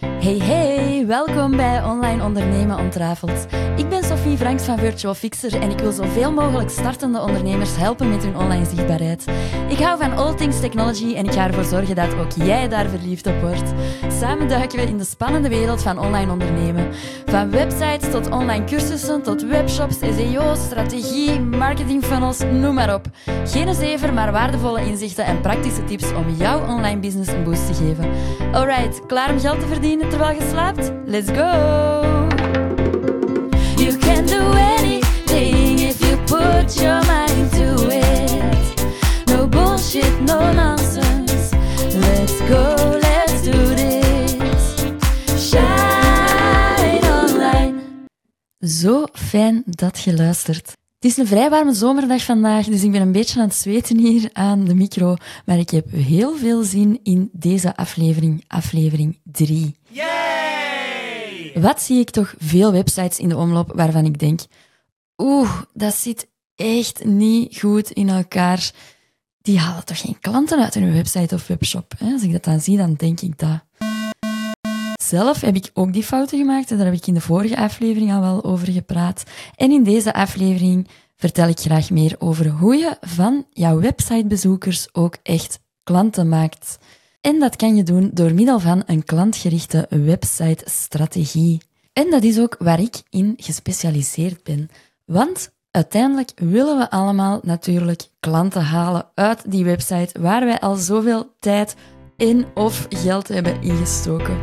thank you Hey hey, welkom bij Online Ondernemen Ontrafeld. Ik ben Sophie Franks van Virtual Fixer en ik wil zoveel mogelijk startende ondernemers helpen met hun online zichtbaarheid. Ik hou van all things technology en ik ga ervoor zorgen dat ook jij daar verliefd op wordt. Samen duiken we in de spannende wereld van online ondernemen. Van websites tot online cursussen tot webshops, SEO, strategie, marketing funnels, noem maar op. Geen zever, maar waardevolle inzichten en praktische tips om jouw online business een boost te geven. Alright, klaar om geld te verdienen terwijl je slaapt? Let's go! You can do anything if you put your mind to it. No bullshit, no nonsense. Let's go, let's do this. Shine online. Zo fijn dat je luistert. Het is een vrij warme zomerdag vandaag, dus ik ben een beetje aan het zweten hier aan de micro. Maar ik heb heel veel zin in deze aflevering, aflevering 3. Yay! Wat zie ik toch veel websites in de omloop waarvan ik denk: oeh, dat zit echt niet goed in elkaar. Die halen toch geen klanten uit hun website of webshop? Hè? Als ik dat dan zie, dan denk ik dat. Zelf heb ik ook die fouten gemaakt en daar heb ik in de vorige aflevering al wel over gepraat. En in deze aflevering vertel ik graag meer over hoe je van jouw websitebezoekers ook echt klanten maakt. En dat kan je doen door middel van een klantgerichte website-strategie. En dat is ook waar ik in gespecialiseerd ben. Want uiteindelijk willen we allemaal natuurlijk klanten halen uit die website waar wij al zoveel tijd en of geld hebben ingestoken.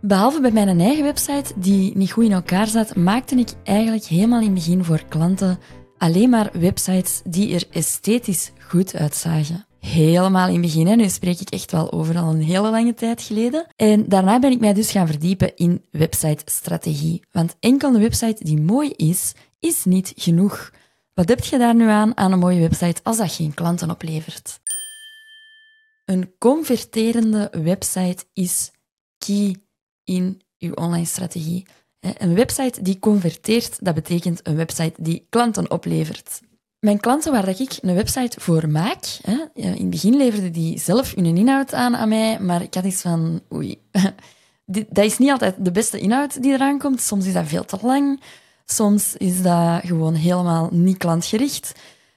Behalve bij mijn eigen website, die niet goed in elkaar zat, maakte ik eigenlijk helemaal in het begin voor klanten alleen maar websites die er esthetisch goed uitzagen. Helemaal in het begin, hè. nu spreek ik echt wel over al een hele lange tijd geleden. En daarna ben ik mij dus gaan verdiepen in website-strategie. Want enkel een website die mooi is, is niet genoeg. Wat heb je daar nu aan, aan een mooie website, als dat geen klanten oplevert? Een converterende website is key in uw online strategie. Een website die converteert, dat betekent een website die klanten oplevert. Mijn klanten waar ik een website voor maak, in het begin leverden die zelf hun inhoud aan aan mij, maar ik had iets van, oei, dat is niet altijd de beste inhoud die eraan komt. Soms is dat veel te lang, soms is dat gewoon helemaal niet klantgericht.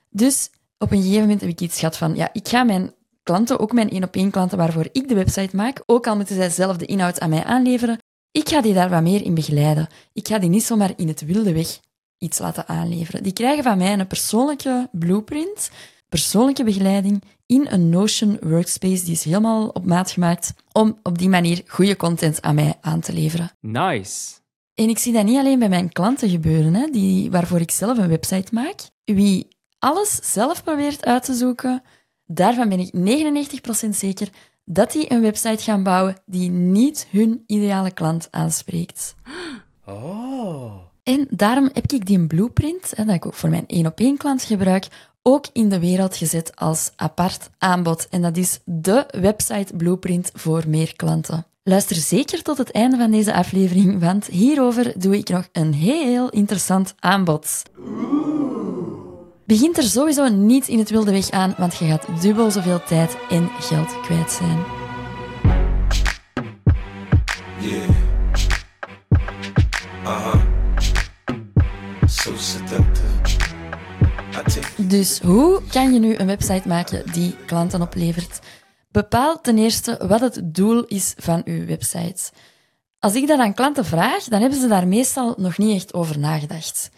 Dus op een gegeven moment heb ik iets gehad van, ja, ik ga mijn klanten, ook mijn één-op-één klanten waarvoor ik de website maak, ook al moeten zij zelf de inhoud aan mij aanleveren, ik ga die daar wat meer in begeleiden. Ik ga die niet zomaar in het wilde weg iets laten aanleveren. Die krijgen van mij een persoonlijke blueprint, persoonlijke begeleiding in een Notion workspace. Die is helemaal op maat gemaakt om op die manier goede content aan mij aan te leveren. Nice. En ik zie dat niet alleen bij mijn klanten gebeuren, hè, die, waarvoor ik zelf een website maak. Wie alles zelf probeert uit te zoeken, daarvan ben ik 99% zeker dat die een website gaan bouwen die niet hun ideale klant aanspreekt. Oh. En daarom heb ik die blueprint, hè, dat ik ook voor mijn één op één klant gebruik, ook in de wereld gezet als apart aanbod. En dat is de website blueprint voor meer klanten. Luister zeker tot het einde van deze aflevering, want hierover doe ik nog een heel interessant aanbod. Begint er sowieso niet in het wilde weg aan, want je gaat dubbel zoveel tijd en geld kwijt zijn. Dus hoe kan je nu een website maken die klanten oplevert? Bepaal ten eerste wat het doel is van uw website. Als ik dat aan klanten vraag, dan hebben ze daar meestal nog niet echt over nagedacht.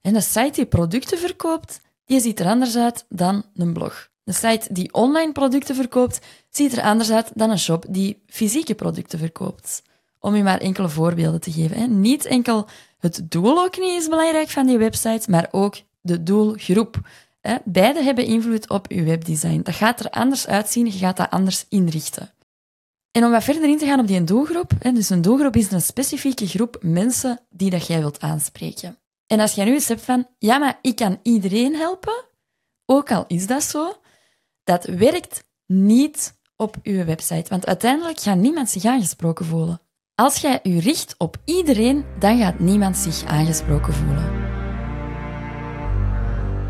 En een site die producten verkoopt, die ziet er anders uit dan een blog. Een site die online producten verkoopt, ziet er anders uit dan een shop die fysieke producten verkoopt. Om je maar enkele voorbeelden te geven. Hè. Niet enkel het doel ook niet is belangrijk van die website, maar ook de doelgroep. Beide hebben invloed op je webdesign. Dat gaat er anders uitzien, je gaat dat anders inrichten. En om wat verder in te gaan op die doelgroep, hè, dus een doelgroep is een specifieke groep mensen die dat jij wilt aanspreken. En als jij nu eens hebt van, ja, maar ik kan iedereen helpen, ook al is dat zo, dat werkt niet op je website. Want uiteindelijk gaat niemand zich aangesproken voelen. Als jij je richt op iedereen, dan gaat niemand zich aangesproken voelen.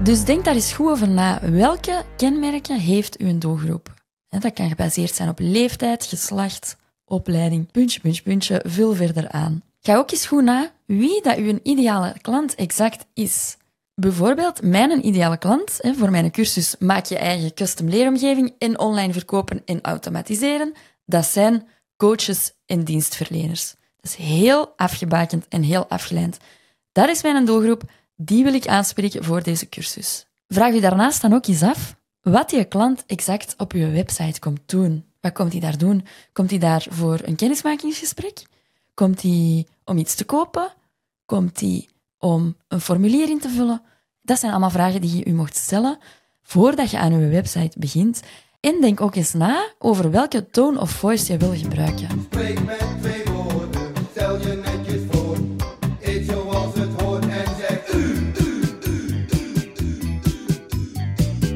Dus denk daar eens goed over na. Welke kenmerken heeft uw doelgroep? Dat kan gebaseerd zijn op leeftijd, geslacht, opleiding, puntje, puntje, puntje, veel verder aan. Ga ook eens goed na wie dat uw ideale klant exact is. Bijvoorbeeld, mijn ideale klant voor mijn cursus Maak je eigen custom leeromgeving en online verkopen en automatiseren, dat zijn coaches en dienstverleners. Dat is heel afgebakend en heel afgeleid. Dat is mijn doelgroep, die wil ik aanspreken voor deze cursus. Vraag u daarnaast dan ook eens af wat je klant exact op uw website komt doen. Wat komt hij daar doen? Komt hij daar voor een kennismakingsgesprek? Komt hij om iets te kopen? Komt hij om een formulier in te vullen? Dat zijn allemaal vragen die je u mocht stellen voordat je aan uw website begint. En denk ook eens na over welke tone of voice je wil gebruiken.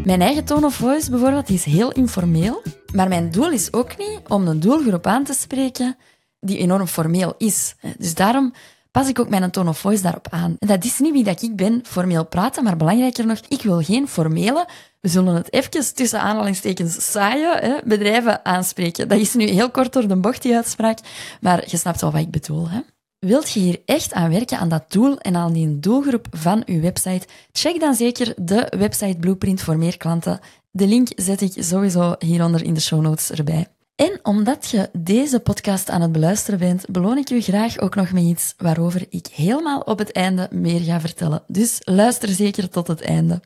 Mijn eigen tone of voice bijvoorbeeld is heel informeel, maar mijn doel is ook niet om een doelgroep aan te spreken die enorm formeel is. Dus daarom pas ik ook mijn tone of voice daarop aan. En dat is niet wie dat ik ben, formeel praten, maar belangrijker nog, ik wil geen formele, we zullen het even tussen aanhalingstekens saaie hè, bedrijven aanspreken. Dat is nu heel kort door de bocht, die uitspraak, maar je snapt wel wat ik bedoel. Hè? Wilt je hier echt aan werken, aan dat doel en aan die doelgroep van uw website? Check dan zeker de website Blueprint voor meer klanten. De link zet ik sowieso hieronder in de show notes erbij. En omdat je deze podcast aan het beluisteren bent, beloon ik u graag ook nog met iets waarover ik helemaal op het einde meer ga vertellen. Dus luister zeker tot het einde.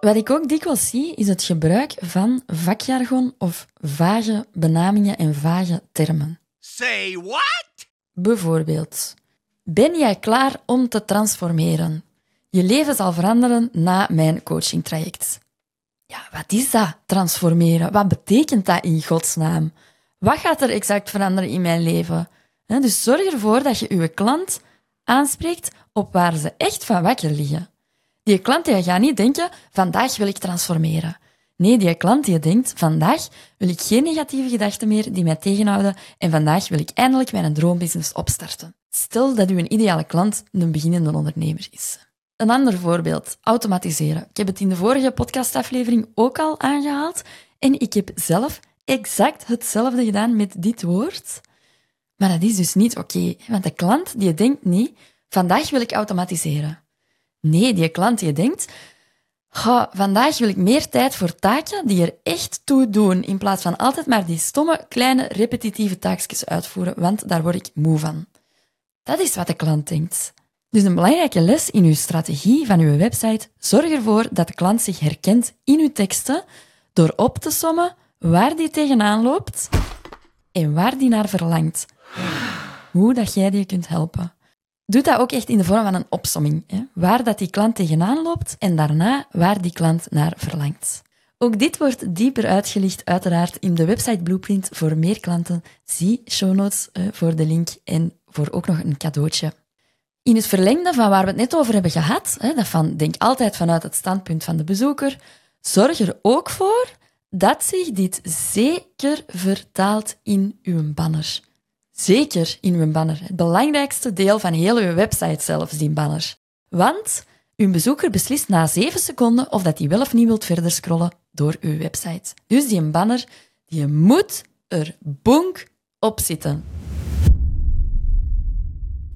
Wat ik ook dikwijls zie, is het gebruik van vakjargon of vage benamingen en vage termen. Say what? Bijvoorbeeld, ben jij klaar om te transformeren? Je leven zal veranderen na mijn coachingtraject. Ja, wat is dat, transformeren? Wat betekent dat in godsnaam? Wat gaat er exact veranderen in mijn leven? Dus zorg ervoor dat je je klant aanspreekt op waar ze echt van wakker liggen. Die klant die gaat niet denken, vandaag wil ik transformeren. Nee, die klant die denkt, vandaag wil ik geen negatieve gedachten meer die mij tegenhouden en vandaag wil ik eindelijk mijn droombusiness opstarten. Stel dat uw ideale klant een beginnende ondernemer is. Een ander voorbeeld, automatiseren. Ik heb het in de vorige podcastaflevering ook al aangehaald en ik heb zelf exact hetzelfde gedaan met dit woord. Maar dat is dus niet oké, want de klant die denkt niet, vandaag wil ik automatiseren. Nee, die klant die denkt, "Goh, vandaag wil ik meer tijd voor taken die er echt toe doen, in plaats van altijd maar die stomme, kleine, repetitieve taakjes uitvoeren, want daar word ik moe van. Dat is wat de klant denkt. Dus een belangrijke les in uw strategie van uw website, zorg ervoor dat de klant zich herkent in uw teksten door op te sommen waar die tegenaan loopt en waar die naar verlangt. Hoe dat jij die kunt helpen. Doe dat ook echt in de vorm van een opsomming. Hè? Waar dat die klant tegenaan loopt en daarna waar die klant naar verlangt. Ook dit wordt dieper uitgelicht, uiteraard, in de website Blueprint voor meer klanten. Zie show notes eh, voor de link en voor ook nog een cadeautje. In het verlengde van waar we het net over hebben gehad, hè, dat van denk altijd vanuit het standpunt van de bezoeker, zorg er ook voor dat zich dit zeker vertaalt in uw banner. Zeker in uw banner. Het belangrijkste deel van heel uw website zelfs, die banner. Want uw bezoeker beslist na 7 seconden of dat hij wel of niet wilt verder scrollen door uw website. Dus die banner, die moet er bonk op zitten.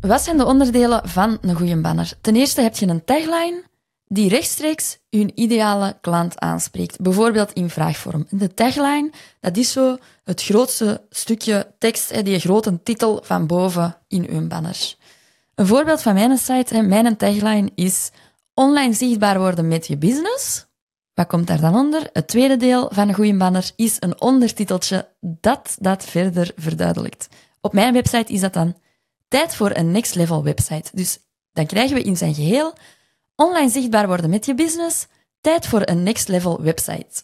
Wat zijn de onderdelen van een goede banner? Ten eerste heb je een tagline die rechtstreeks uw ideale klant aanspreekt. Bijvoorbeeld in vraagvorm. De tagline, dat is zo het grootste stukje tekst, die grote titel van boven in uw banner. Een voorbeeld van mijn site, mijn tagline is online zichtbaar worden met je business. Wat komt daar dan onder? Het tweede deel van een goede banner is een ondertiteltje dat dat verder verduidelijkt. Op mijn website is dat dan tijd voor een next level website. Dus dan krijgen we in zijn geheel online zichtbaar worden met je business, tijd voor een next level website.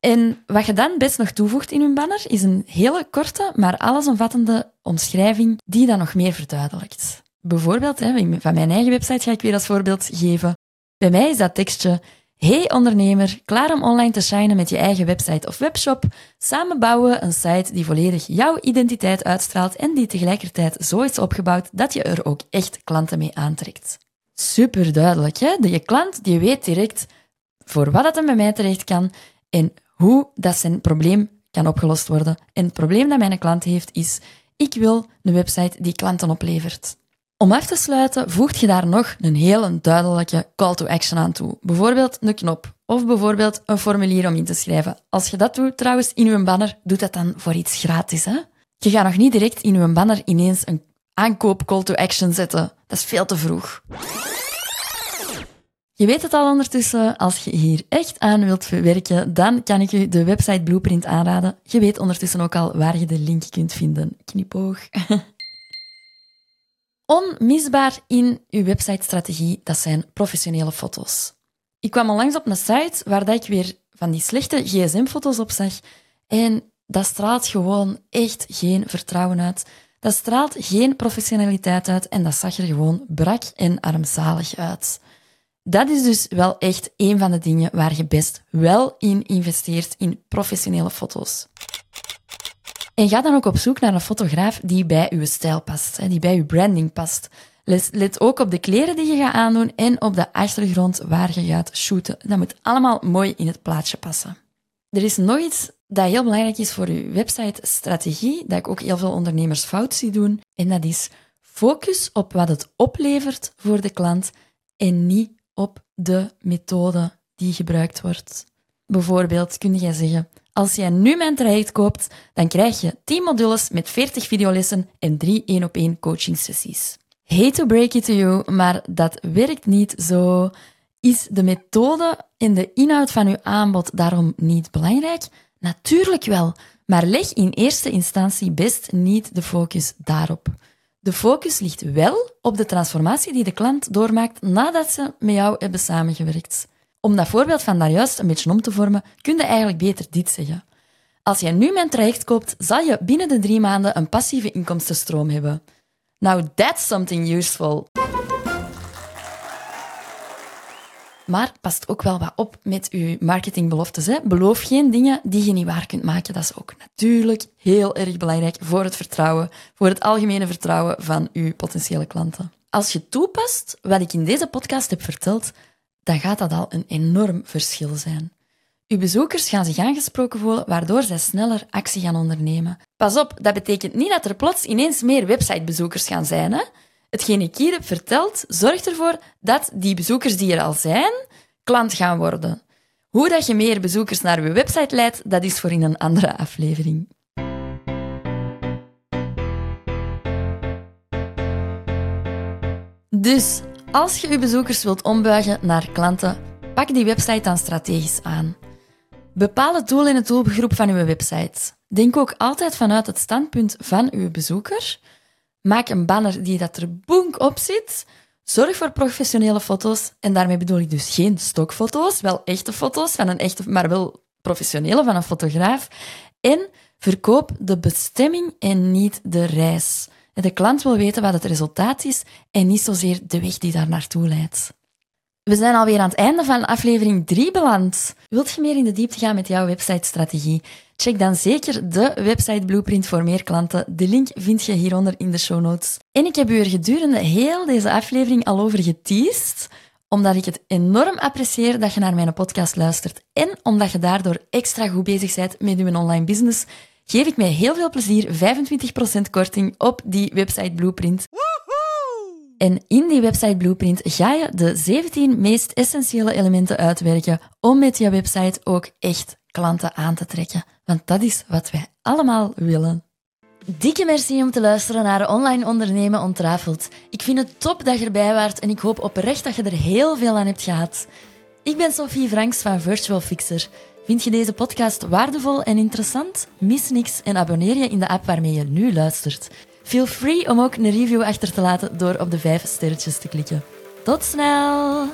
En wat je dan best nog toevoegt in je banner, is een hele korte, maar allesomvattende omschrijving die dat nog meer verduidelijkt. Bijvoorbeeld, van mijn eigen website ga ik weer als voorbeeld geven. Bij mij is dat tekstje Hey ondernemer, klaar om online te shinen met je eigen website of webshop? Samen bouwen we een site die volledig jouw identiteit uitstraalt en die tegelijkertijd zo is opgebouwd dat je er ook echt klanten mee aantrekt. Super duidelijk, hè? Je klant die weet direct voor wat het bij mij terecht kan en hoe dat zijn probleem kan opgelost worden. En het probleem dat mijn klant heeft is, ik wil een website die klanten oplevert. Om af te sluiten voegt je daar nog een hele duidelijke call to action aan toe. Bijvoorbeeld een knop of bijvoorbeeld een formulier om in te schrijven. Als je dat doet trouwens in je banner, doe dat dan voor iets gratis. Hè? Je gaat nog niet direct in je banner ineens een aankoop call to action zetten. Dat is veel te vroeg. Je weet het al ondertussen, als je hier echt aan wilt werken, dan kan ik je de website Blueprint aanraden. Je weet ondertussen ook al waar je de link kunt vinden. Knipoog. Onmisbaar in uw websitestrategie, dat zijn professionele foto's. Ik kwam al langs op een site waar ik weer van die slechte gsm-foto's op zag en dat straalt gewoon echt geen vertrouwen uit. Dat straalt geen professionaliteit uit en dat zag er gewoon brak en armzalig uit. Dat is dus wel echt een van de dingen waar je best wel in investeert in professionele foto's. En ga dan ook op zoek naar een fotograaf die bij uw stijl past, die bij uw branding past. Let ook op de kleren die je gaat aandoen en op de achtergrond waar je gaat shooten. Dat moet allemaal mooi in het plaatje passen. Er is nog iets dat heel belangrijk is voor uw website-strategie, dat ik ook heel veel ondernemers fout zie doen. En dat is focus op wat het oplevert voor de klant en niet op de methode die gebruikt wordt. Bijvoorbeeld kun jij zeggen, als jij nu mijn traject koopt, dan krijg je 10 modules met 40 videolessen en 3 1 op 1 coaching sessies. Hate to break it to you, maar dat werkt niet zo. Is de methode en de inhoud van uw aanbod daarom niet belangrijk? Natuurlijk wel, maar leg in eerste instantie best niet de focus daarop. De focus ligt wel op de transformatie die de klant doormaakt nadat ze met jou hebben samengewerkt. Om dat voorbeeld van daarjuist een beetje om te vormen, kun je eigenlijk beter dit zeggen. Als jij nu mijn traject koopt, zal je binnen de drie maanden een passieve inkomstenstroom hebben. Now that's something useful. Maar past ook wel wat op met uw marketingbeloftes. Hè? Beloof geen dingen die je niet waar kunt maken. Dat is ook natuurlijk heel erg belangrijk voor het vertrouwen, voor het algemene vertrouwen van uw potentiële klanten. Als je toepast wat ik in deze podcast heb verteld, dan gaat dat al een enorm verschil zijn. Uw bezoekers gaan zich aangesproken voelen, waardoor zij sneller actie gaan ondernemen. Pas op, dat betekent niet dat er plots ineens meer websitebezoekers gaan zijn. Hè? Hetgeen ik hier heb verteld, zorgt ervoor dat die bezoekers die er al zijn, klant gaan worden. Hoe dat je meer bezoekers naar uw website leidt, dat is voor in een andere aflevering. Dus als je je bezoekers wilt ombuigen naar klanten, pak die website dan strategisch aan. Bepaal het doel en het doelgroep van uw website. Denk ook altijd vanuit het standpunt van uw bezoeker. Maak een banner die dat er boenk op zit. Zorg voor professionele foto's. En daarmee bedoel ik dus geen stokfoto's, wel echte foto's van een echte, maar wel professionele van een fotograaf. En verkoop de bestemming en niet de reis. De klant wil weten wat het resultaat is en niet zozeer de weg die daar naartoe leidt. We zijn alweer aan het einde van aflevering 3 beland. Wilt je meer in de diepte gaan met jouw website-strategie? Check dan zeker de website Blueprint voor meer klanten. De link vind je hieronder in de show notes. En ik heb u er gedurende heel deze aflevering al over geteased, omdat ik het enorm apprecieer dat je naar mijn podcast luistert en omdat je daardoor extra goed bezig bent met je online business, geef ik mij heel veel plezier 25% korting op die website Blueprint. En in die website Blueprint ga je de 17 meest essentiële elementen uitwerken om met je website ook echt klanten aan te trekken. Want dat is wat wij allemaal willen. Dikke merci om te luisteren naar Online Ondernemen Ontrafeld. Ik vind het top dat je erbij waart en ik hoop oprecht dat je er heel veel aan hebt gehad. Ik ben Sophie Franks van Virtual Fixer. Vind je deze podcast waardevol en interessant? Mis niks en abonneer je in de app waarmee je nu luistert. Feel free om ook een review achter te laten door op de 5 sterretjes te klikken. Tot snel!